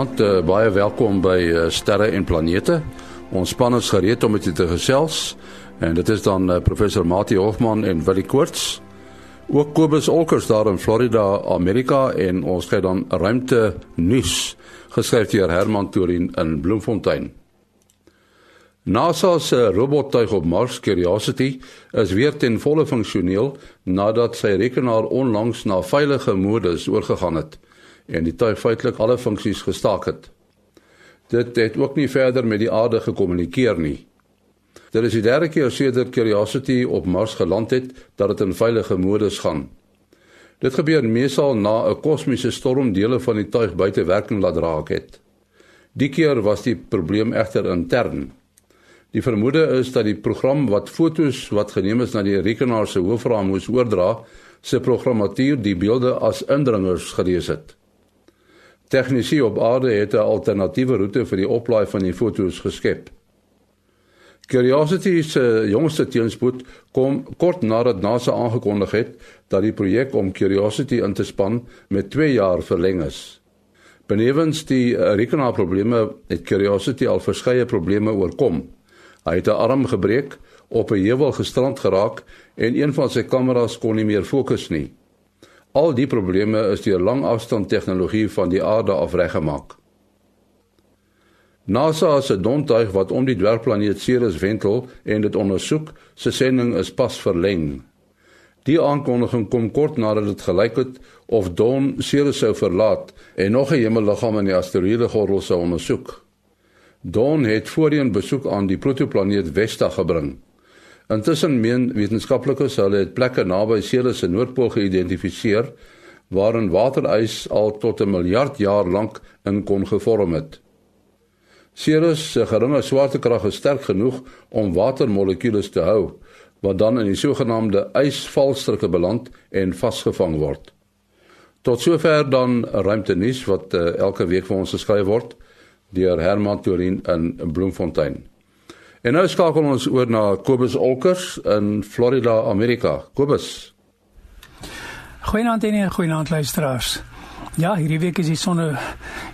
Goeienaand, uh, baie welkom by uh, Sterre en Planete. Ons span is gereed om met julle te gesels en dit is dan uh, professor Mati Hofman en Willie Koorts. Ook Kobus Olkers daar in Florida, Amerika en ons kyk dan ruimte nuus geskryf deur Herman Torin in Bloemfontein. NASA se robottuig op Mars Curiosity is weer ten volle funksioneel nadat sy rekenaar onlangs na veilige modus oorgegaan het en die tuig feitelik alle funksies gestaak het. Dit het ook nie verder met die aarde gekommunikeer nie. Dit is die derde keer sedert Curiosity op Mars geland het dat dit in veilige modus gaan. Dit gebeur meestal na 'n kosmiese storm dele van die tuig buite werking laat raak het. Die keer was die probleem egter intern. Die vermoede is dat die program wat fotos wat geneem is na die rekenaar se hoofraam moes oordra, se programmatuur die beelde as indringers gelees het. Tegnisi op aarde het 'n alternatiewe roete vir die oplaai van die foto's geskep. Curiosity se jongste teenspoed kom kort nadat NASA aangekondig het dat die projek om Curiosity in te span met 2 jaar verleng is. Benewens die rekenaarprobleme het Curiosity al verskeie probleme oorkom. Hy het 'n arm gebreek, op 'n heuwel gestrand geraak en een van sy kameras kon nie meer fokus nie. Al die probleme is deur langafstand tegnologie van die aarde af reggemaak. NASA se dontuig wat om die dwergplaneet Ceres wentel en dit ondersoek, se sending is pas verleng. Die aankondiging kom kort nadat dit gelyk het of Dawn Ceres sou verlaat en nog 'n hemelliggaam in die asteroïdegordel sou ondersoek. Dawn het voorheen besoek aan die protoplaneet Vesta gebring. Intussen meen wetenskaplikes hulle het plekke naby Ceres se noordpool geïdentifiseer waarin waterys al tot 'n miljard jaar lank in kon gevorm het. Ceres se geringe swaartekrag is sterk genoeg om watermolekules te hou wat dan in die sogenaamde ysvalstrukke beland en vasgevang word. Tot sover dan ruimte nuus wat uh, elke week vir ons geskryf word deur Herman Torin in Bloemfontein. En nou skakel ons oor na Kobus Olkers in Florida, Amerika. Kobus. Goeienaand en goeienaand luisteraars. Ja, hierdie week is die son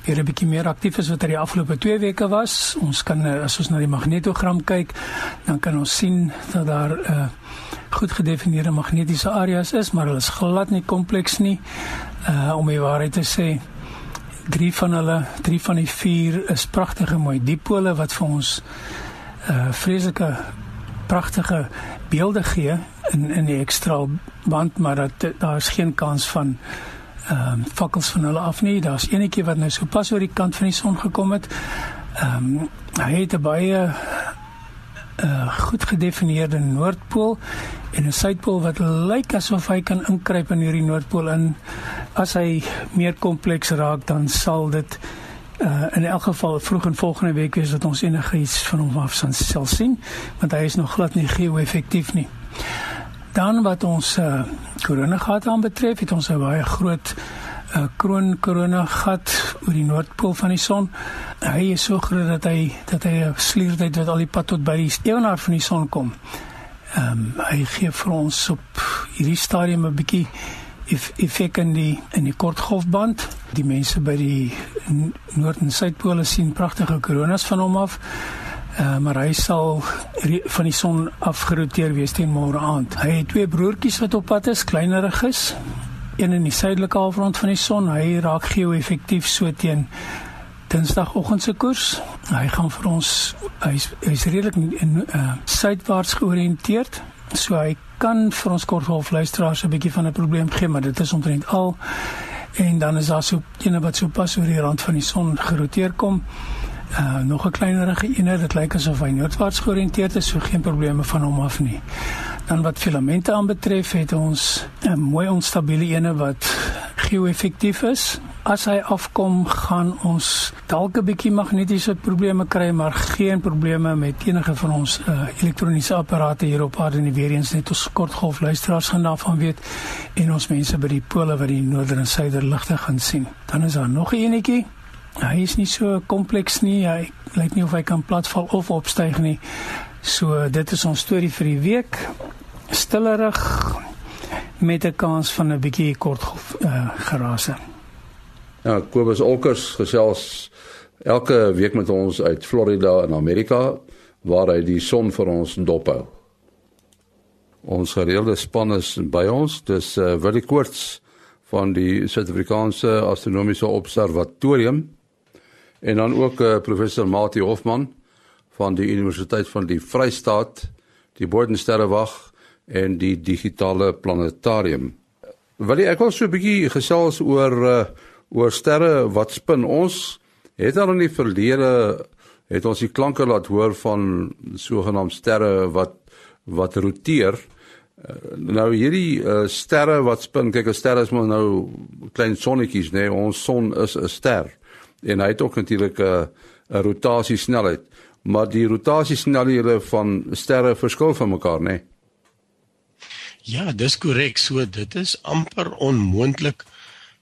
weer 'n bietjie meer aktief as wat hy die afgelope 2 weke was. Ons kan eh, as ons na die magnetogram kyk, dan kan ons sien dat daar 'n uh, eh, goed gedefinieerde magnetiese areas is, maar hulle is glad nie kompleks nie. Uh om die waarheid te sê, drie van hulle, drie van die vier is pragtige mooi dipole wat vir ons uh vreeslike pragtige beelde gee in in die ekstra band maar dat daar is geen kans van ehm uh, fakkels van hulle af nie. Daar's enetjie wat nou so pas oor die kant van die son gekom het. Ehm um, hy het 'n baie uh goed gedefinieerde noordpool en 'n suidpool wat lyk asof hy kan inkruip in hierdie noordpool in. As hy meer kompleks raak dan sal dit uh, in elk geval vroeg in volgende week is dat ons enige iets van hom af sal sien want hy is nog glad nie geo-effektief nie. Dan wat ons uh, korona gat aan betref, het ons 'n baie groot uh, kroon korona gat oor die noordpool van die son. Hy is so groot dat hy dat hy 'n sliertyd wat al die pad tot by die steenaar van die son kom. Ehm um, hy gee vir ons op hierdie stadium 'n bietjie effek in die in die kortgolfband. Die mense by die noord en suidpole sien pragtige koronas van hom af. Uh, maar hy sal van die son afgeroteer wees teen môre aand. Hy het twee broertjies wat op pad is, kleinerig is. Een in die suidelike halfrond van die son. Hy raak geo-effektief so teen Dinsdagoggend se koers. Hy gaan vir ons hy's hy's redelik in uh, suidwaarts georiënteerd. So hy kan vir ons kortgolf luisteraars 'n bietjie van 'n probleem gee, maar dit is omtrent al. En dan is daar so ene wat so pas oor die rand van die son geroteer kom. Uh nog 'n kleinerige ene, dit lyk asof hy noordwaarts georiënteerd is, so geen probleme van hom af nie. Dan wat filamente aanbetref, het ons 'n mooi onstabiele ene wat geo-effektief is. As hy afkom, gaan ons dalk 'n bietjie magnetiese probleme kry, maar geen probleme met enige van ons uh, elektroniese apparate hier op aarde nie. Weer eens net ons kortgolf luisteraars gaan daarvan weet en ons mense by die pole wat die noorder en suider ligte gaan sien. Dan is daar nog 'n enetjie. Hy is nie so kompleks nie. Hy lyk nie of hy kan platval of opstyg nie. So dit is ons storie vir die week. Stillerig met 'n kans van 'n bietjie kort uh, gerase. Ja, Kobus Olkers gesels elke week met ons uit Florida in Amerika waar hy die son vir ons dophou. Ons gereelde span is by ons. Dis uh, Willie Koorts van die Suid-Afrikaanse Astronomiese Observatorium en dan ook uh, professor Mati Hofman van die Universiteit van die Vrystaat, die Boordensterrewag en die digitale planetarium. Willie, ek wil so 'n bietjie gesels oor uh, oor sterre wat spin ons het dan in die verlede het ons die klanke laat hoor van sogenaamde sterre wat wat roteer uh, nou hierdie uh, sterre wat spin kyk 'n ster is maar nou klein sonnetjies nê nee, ons son is 'n ster en hy het ook natuurlik 'n 'n rotasiesnelheid maar die rotasiesnelhede van sterre verskil van mekaar nê nee. Ja, dis korrek. So dit is amper onmoontlik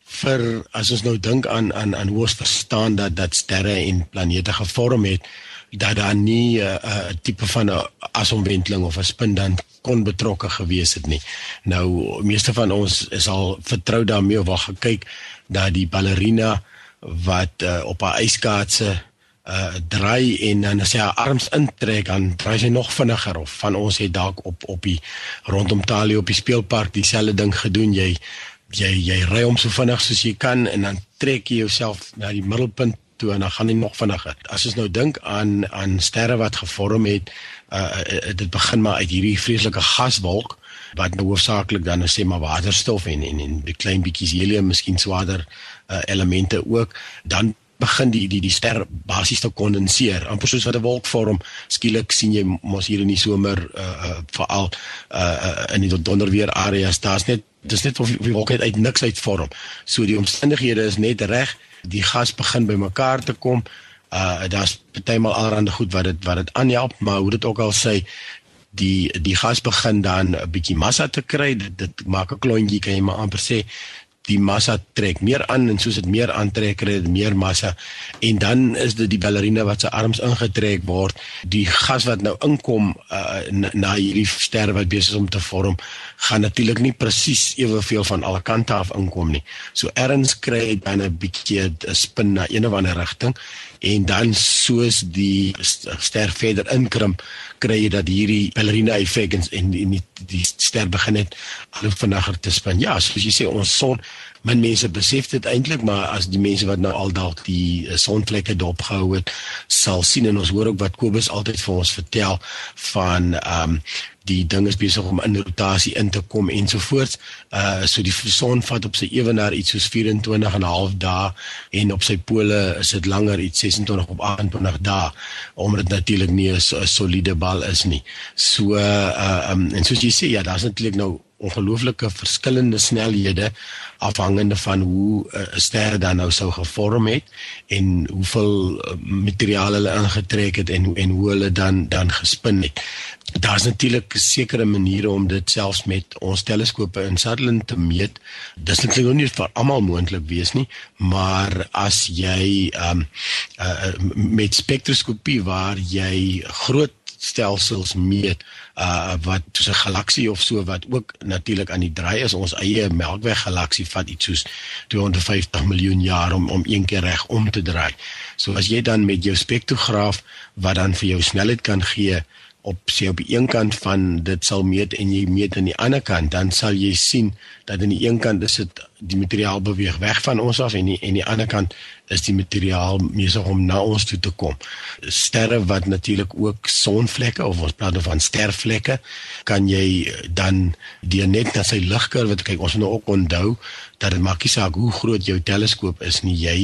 vir as ons nou dink aan aan aan hoe ons verstaan dat dat sterre en planete gevorm het dat daar nie 'n uh, uh, tipe van 'n asomwenteling of 'n spin dan kon betrokke gewees het nie. Nou meeste van ons is al vertrou daarmee of al gekyk dat die ballerina wat uh, op haar yskaatse uh draai en dan as hy haar arms intrek dan draai sy nog vinniger of van ons het dalk op op die rondom Talie op die speelpark dieselfde ding gedoen jy jy jy ry om so vinnig soos jy kan en dan trek jy jouself na die middelpunt toe en dan gaan jy nog vinniger. As ons nou dink aan aan sterre wat gevorm het uh dit begin maar uit hierdie vreeslike gaswolk wat nou hoofsaaklik dan nou sê maar waterstof en en en die klein bietjies helium miskien swaarder uh, elemente ook dan begin die die die ster basies te kondenseer. Amper soos wat 'n wolk vorm. Skielik sien jy mos hier in die somer uh, uh veral uh, uh in die donderweer areas daar's net dis net of die wolk uit niks uit vorm so die omstandighede is net reg. Die gas begin bymekaar te kom. Uh daar's partymal allerhande goed wat dit wat dit aanhelp maar hoe dit ook al sê die die gas begin dan 'n bietjie massa te kry. Dit, dit maak 'n klontjie kan jy maar amper sê die massa trek meer aan en soos dit meer aantrek kry dit meer massa. En dan is dit die ballerina wat se arms ingetrek word. Die gas wat nou inkom uh, na, na hierdie ster wat besig is om te vorm gaan natuurlik nie presies eweveel van alle kante af inkom nie. So erns kry dan 'n bietjie 'n spin na een of ander rigting en dan soos die ster verder inkrimp kry jy dat hierdie ballerina effek en, en die, die ster begin het al hoe vinniger te spin. Ja, soos jy sê ons son min mense besef dit eintlik maar as die mense wat nou al dalk die uh, sonvlekke dopgehou het sal sien en ons hoor ook wat Kobus altyd vir ons vertel van ehm um, die ding is besig om in rotasie in te kom ensovoorts. Uh so die son vat op sy ewenaar iets soos 24 en 'n half dae en op sy pole is dit langer iets 26 op 28 dae omdat dit natuurlik nie 'n soliede bal is nie. So uh um, en soos jy sê ja, daar's natuurlik nou ongelooflike verskillende snelhede afhangende van hoe 'n uh, ster dan nou sou gevorm het en hoeveel uh, materiaal hulle ingetrek het en en hoe hulle dan dan gespin het. Daar's natuurlik sekere maniere om dit selfs met ons teleskope in Sutherland te meet. Dis nog nie vir almal moontlik wees nie, maar as jy um uh, met spektroskopie waar jy groot stelsels meet uh wat so 'n galaksie of so wat ook natuurlik aan die draai is ons eie Melkweg galaksie vat iets soos 250 miljoen jaar om om een keer reg om te draai. So as jy dan met jou spektrograaf wat dan vir jou snelheid kan gee op sê op die een kant van dit sal meet en jy meet aan die ander kant dan sal jy sien dat aan die een kant is dit die materiaal beweeg weg van ons af en die, en die ander kant is die materiaal besig om na ons toe te kom. Sterre wat natuurlik ook sonvlekke of ons praat van stervlekke kan jy dan die net na sy ligkurwe kyk ons moet nou ook onthou dat dit maak nie saak hoe groot jou teleskoop is nie jy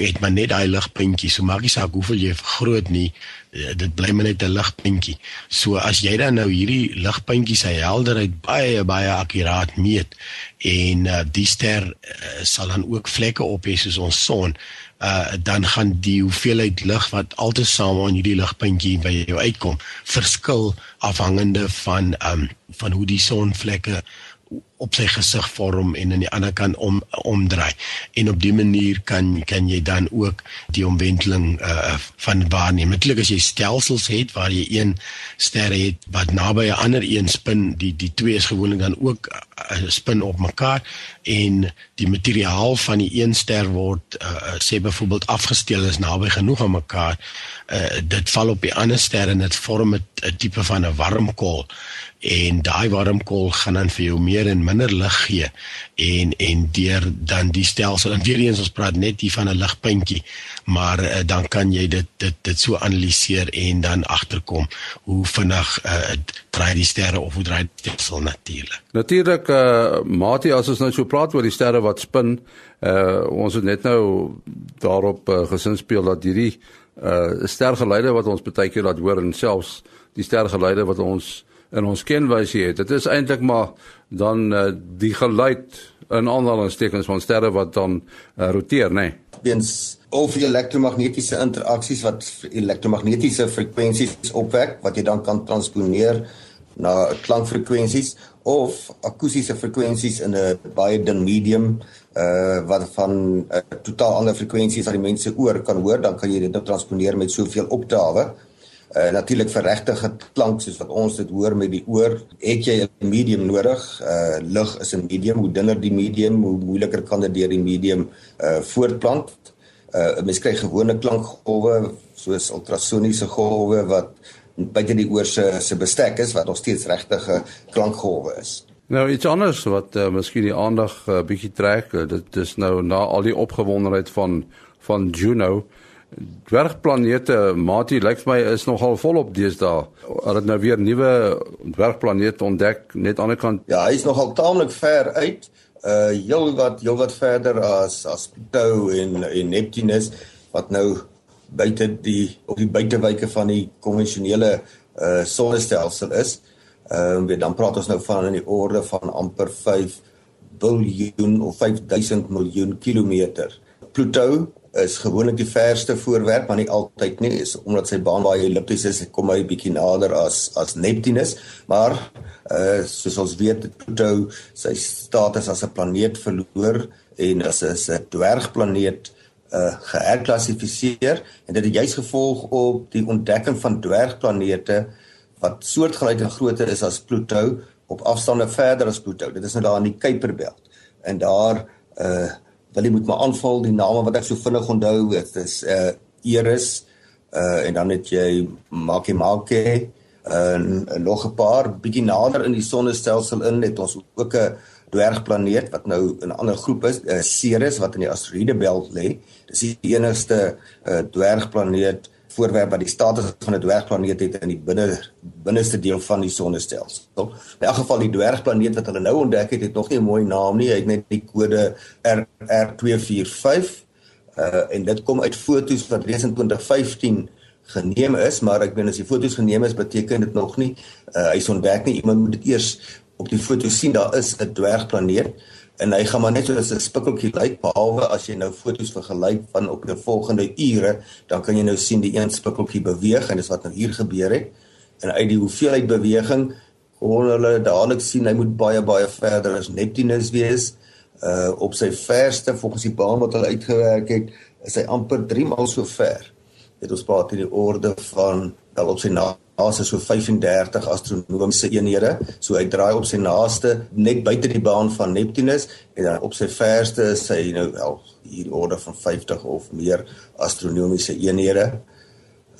het maar net daai ligpuntjie so maak nie saak hoeveel jy vergroot nie dit bly maar net 'n ligpuntjie. So as jy dan nou hierdie ligpuntjie se helderheid baie baie akkuraat meet en uh, die ster uh, sal dan ook vlekke op hê soos ons son uh, dan gaan die hoeveelheid lig wat altesaam aan hierdie ligpuntjie by jou uitkom verskil afhangende van um, van hoe die sonvlekke op sy gesig vorm en aan die ander kant om omdraai. En op die manier kan kan jy dan ook die omwenteling uh van waarneem. Natuurlik as jy stelsels het waar jy een ster het wat naby 'n ander een spin, die die twee is gewoonlik dan ook spin op mekaar en die materiaal van die een ster word uh, sê byvoorbeeld afgesteel is naby genoeg aan mekaar uh, dit val op die ander ster en dit vorm 'n tipe van 'n warmkol en daai warmkol gaan dan vir jou meer en minder lig gee en en deur dan die stelsel en weer eens ons praat net hier van 'n ligpuntjie maar uh, dan kan jy dit dit dit so analiseer en dan agterkom hoe vinnig uh, draai die sterre of hoe draai die stelsel natuurlik natuurlik uh, Mati as ons nou so praat oor die sterre wat spin uh, ons het net nou daarop uh, gesin speel dat hierdie uh, stergeleide wat ons baie keer laat hoor en selfs die stergeleide wat ons in ons kenwysie het. Dit is eintlik maar dan uh, die geluid in aanhalingstekens van sterre wat dan uh, roteer, né? Nee. Weens of die elektromagnetiese interaksies wat elektromagnetiese frekwensies opwek wat jy dan kan transponeer na klankfrekwensies of akoestiese frekwensies in 'n baie dun medium uh wat van 'n uh, totaal ander frekwensies wat die mense oor kan hoor, dan kan jy dit nou transponeer met soveel oktawe uh, natuurlik vir regte klank soos wat ons dit hoor met die oor, het jy 'n medium nodig. Uh lig is 'n medium, hoe dunner die medium, hoe moeiliker kan dit deur die medium uh voortplant. Uh mens kry gewone klankgolwe soos ultrasoniese golwe wat buite die oor se se bestek is wat nog steeds regte klankgolwe is. Nou iets anders wat uh, miskien die aandag 'n uh, bietjie trek, uh, dit is nou na al die opgewondenheid van van Juno. Dwergplanete Mati lyk my is nogal volop deesdae. Hulle het nou weer nuwe dwergplanete ontdek net aan die ander kant. Ja, hy is nogal taamlik ver uit. Uh heel wat heel wat verder as as Pluto en en Neptunus wat nou buite die op die buitewyke van die konvensionele uh sonnestelsel is. Ehm uh, dan praat ons nou van in die orde van amper 5 biljoen of 5000 miljoen kilometer. Pluto is gewoonlik die verste voorwerp, maar nie altyd nie, is omdat sy baan baie ellipties is, kom hy bietjie nader as as Neptunus, maar uh soos ons weet, Pluto sy status as 'n planeet verloor en as 'n dwergplaneet uh geherklassifiseer en dit het juis gevolg op die ontdekking van dwergplanete wat soortgelyk en groter is as Pluto op afstande verder as Pluto. Dit is nou daar in die Kuiperbelt. En daar uh wil jy moet maar aanval die name wat ek so vinnig onthou dit is uh Eris uh en dan het jy Makemake en uh, nog 'n paar bietjie nader in die sonnestelsel in het ons ook 'n dwergplaneet wat nou in 'n ander groep is uh, Ceres wat in die asteroïdebelt lê dis die enigste uh, dwergplaneet voorwerp wat die status van 'n dwergplaneet het in die binne binneste deel van die sonnestelsel. In elk geval die dwergplaneet wat hulle nou ontdek het, het nog nie 'n mooi naam nie. Hy het net die kode RR245. Uh en dit kom uit foto's wat reeds in 2015 geneem is, maar ek weet as die foto's geneem is, beteken dit nog nie uh hy's ontdek nie. Iemand moet dit eers op die foto sien daar is 'n dwergplaneet en hy gaan maar net soos 'n spikkeltjie lyk behalwe as jy nou fotos vergelyk van op die volgende ure dan kan jy nou sien die een spikkeltjie beweeg en dis wat nou hier gebeur het. En uit die hoeveelheid beweging kon hulle dadelik sien hy moet baie baie verder as Neptunus wees. Uh op sy verste volgens die baan wat hulle uitgewerk het is hy amper 3 maal so ver. Het ons praat in die orde van wel op sy naaste so 35 astronomiese eenhede. So hy draai op sy naaste net buite die baan van Neptunus en dan op sy verste is hy nou wel hier orde van 50 of meer astronomiese eenhede.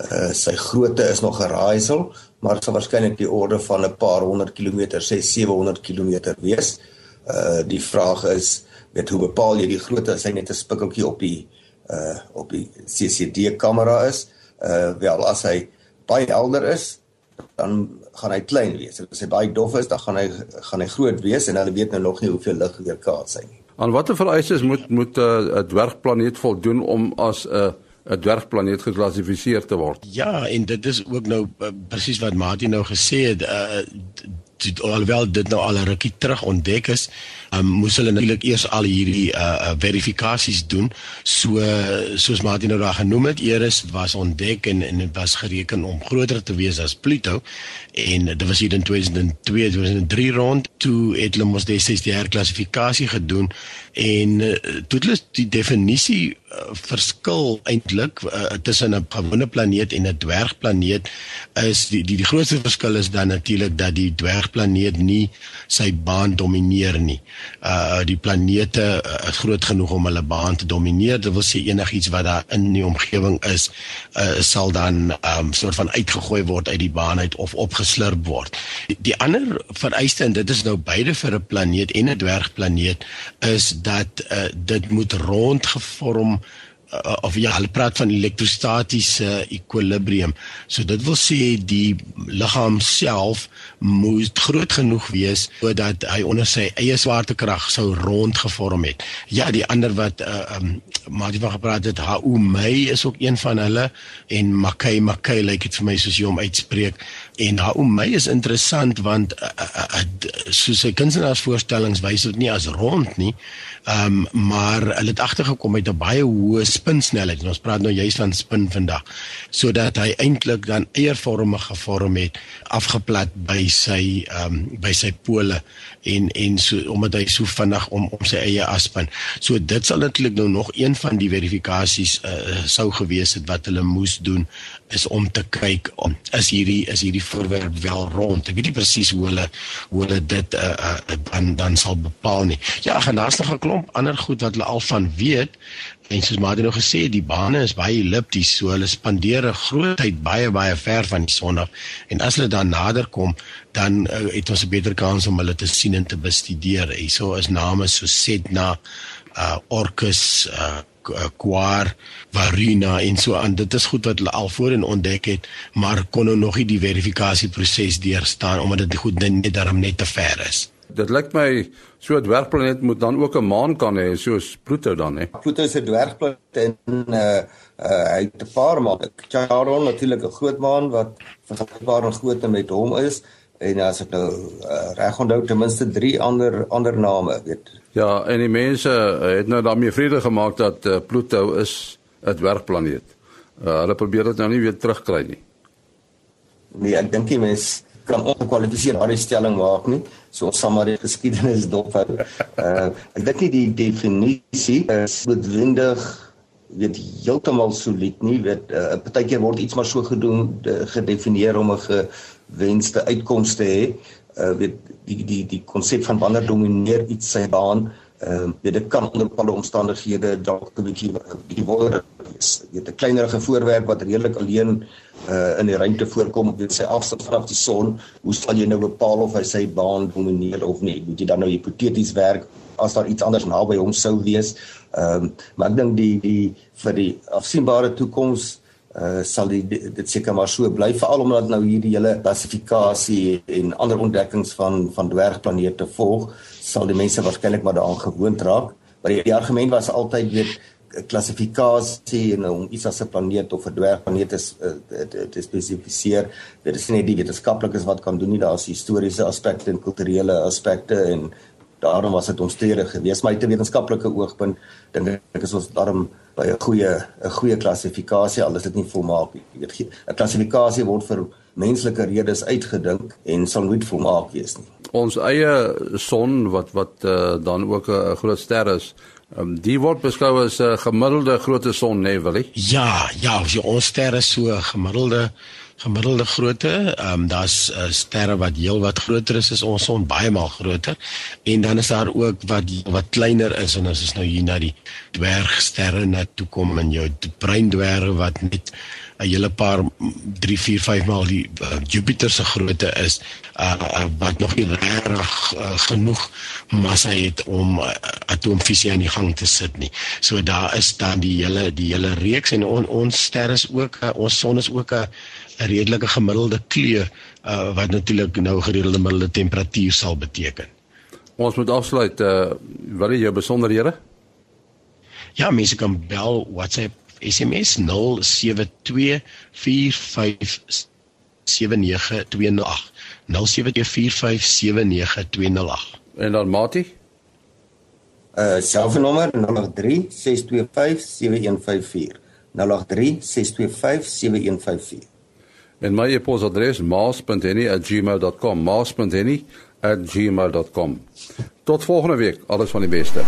Uh sy grootte is nog 'n raaisel, maar sal waarskynlik die orde van 'n paar honderd kilometer, sê 700 kilometer wees. Uh die vraag is, weet hoe bepaal jy die grootte as hy net 'n spikkeltjie op die uh op die CCD kamera is? Uh wel as hy baie helder is, dan gaan hy klein wees. As hy baie dof is, dan gaan hy gaan hy groot wees en hulle weet nou nog nie hoeveel lig weerkaats hy nie. Aan watter vereistes moet moet eh, 'n uh, dwergplaneet voldoen om as 'n uh, 'n dwergplaneet geklassifiseer te word? Ja, en dit is ook nou uh, presies wat Martin nou gesê het, uh, alhoewel dit nou al 'n rukkie terug ontdek is, um, moes hulle natuurlik eers al hierdie uh, uh, verifikasies doen. So soos Martin nou daar genoem het, Eris was ontdek en en was gereken om groter te wees as Pluto en dit was hier in 2002 2003 rond toe het hulle mos die herklassifikasie gedoen en uh, toe hulle die definisie verskil eintlik uh, tussen 'n gewone planeet en 'n dwergplaneet is die die die grootste verskil is dan natuurlik dat die dwergplaneet nie sy baan domineer nie. Uh die planete uh, is groot genoeg om hulle baan te domineer. Dit wil sê enigiets wat daar in die omgewing is, uh sal dan um soort van uitgegooi word uit die baan uit of opgeslurp word. Die, die ander vereiste en dit is nou beide vir 'n planeet en 'n dwergplaneet is dat uh, dit moet rondgevorm uh, of ja, hulle praat van elektrostatiese ekwilibrium. So dit wil sê die liggaam self moet groot genoeg wees sodat hy onder sy eie swaartekrag sou rondgevorm het. Ja, die ander wat uh, um maar die wat gepraat het, Hau Mei is ook een van hulle en Makai Makai lyk like dit vir my soos jy hom uitspreek. En Hau Mei is interessant want uh, uh, uh, soos sy kunstenaarsvoorstellings wys dit nie as rond nie. Ehm um, maar hulle het agtergekom met 'n baie hoë spinsnelheid. En ons praat nou juist van spin vandag. Sodat hy eintlik dan eiervormig gevorm het, afgeplat by sy ehm um, by sy pole en en so omdat hy so vinnig om om sy eie aspan. So dit sal natuurlik nou nog een van die verifikasies uh, sou gewees het wat hulle moes doen is om te kyk om is hierdie is hierdie voorwerp wel rond. Ek weet nie presies hoe hulle hoe hulle dit uh, uh, dan dan sal bepaal nie. Ja, en daar's nog 'n klomp ander goed wat hulle al van weet. En soos Martin nou gesê het, die bane is baie ellipties, so hulle spandeer 'n groot tyd baie baie ver van die son af. En as hulle dan nader kom, dan uh, het ons 'n beter kans om hulle te sien en te bestudeer. Hierso is name so Sedna, uh Orcus, uh Quar, Varuna en so aan. Dit is goed wat hulle al voorheen ontdek het, maar kon nou nog nie die verifikasieproses deurstaan omdat dit goed net daarom net te ver is. Dit lyk my so 'n dwergplaneet moet dan ook 'n maan kan hê soos Pluto dan hè. Pluto is 'n dwergplaneet en uh uh hy het 'n paar maan. Charon natuurlik 'n groot maan wat vergelykbaar in grootte met hom is en as ek nou uh, reg onthou ten minste 3 ander ander name weet. Ja, en die mense het nou daarmee vrede gemaak dat uh, Pluto is 'n dwergplaneet. Uh, hulle probeer dit nou nie weer terugkry nie. Nee, ek dink die mense kan ongekwalifiseerd daardie stelling maak nie. So ons sal maar die geskiedenis dophou. Uh ek dink nie die definisie is noodwendig weet heeltemal solied nie. Weet uh, partykeer word iets maar so gedoen de, gedefinieer om 'n uitkoms te hê. Uh weet die die die konsep van wanneer domineer iets sy baan. Ehm uh, weet dit kan onder bepaalde omstandighede dalk 'n bietjie die word is. Weet 'n kleinerige voorwerp wat redelik alleen uh in die ruimte voorkom met sy afstand vanaf die son, hoe sal jy nou bepaal of hy sy baan domineer of nie? Moet jy dan nou hipoteties werk as daar iets anders naby hom sou wees? Ehm um, maar ek dink die die vir die afsienbare toekoms uh sal die, dit seker maar so bly veral omdat nou hierdie hele klassifikasie en ander ontdekkings van van dwergplanete volg, sal die mense waarskynlik maar daaraan gewoond raak. Maar die, die argument was altyd weet klassifikasie en om iets as 'n planeet of 'n dwergplaneet is eh, te spesifiseer. Dit is nie die wetenskaplikes wat kan doen nie, daar is historiese aspekte en kulturele aspekte en daarom was dit omstrede geweest, maar uit 'n wetenskaplike oogpunt dink ek is ons daarom by 'n goeie 'n goeie klassifikasie al is dit nie volmaak nie. Jy weet 'n klassifikasie word vir menslike redes uitgedink en sal nooit volmaak wees nie. Ons eie son wat wat uh, dan ook 'n groot ster is, Um, die word beskou as 'n uh, gemiddelde grootte son, nee, wil jy? Ja, ja, ons sterre so gemiddelde gemiddelde grootte, ehm um, daar's uh, sterre wat heel wat groter is as ons son, baie maal groter. En dan is daar ook wat wat kleiner is en as ons nou hier na die dwergsterre net toe kom en jou breindwerge wat net 'n hele paar 3 4 5 maal die uh, Jupiter se grootte is uh, uh, wat nog nie reg uh, genoeg massa het om uh, atoomfisie aan die gang te sit nie. So daar is dan die hele die hele reeks en on, ons ster is ook uh, ons son is ook 'n redelike gemiddelde kleur uh, wat natuurlik nou gereelde middelde temperatuur sal beteken. Ons moet afsluit uh, wat is jou besonderhede? Ja, mense kan bel WhatsApp SMS 0724579208. 0724579208. En dan Mati Uh selfoonnommer 083 625 7154. 083 625 7154. En my e-posadres maas.henny@gmail.com. maas.henny@gmail.com. Tot volgende week. Alles van die beste.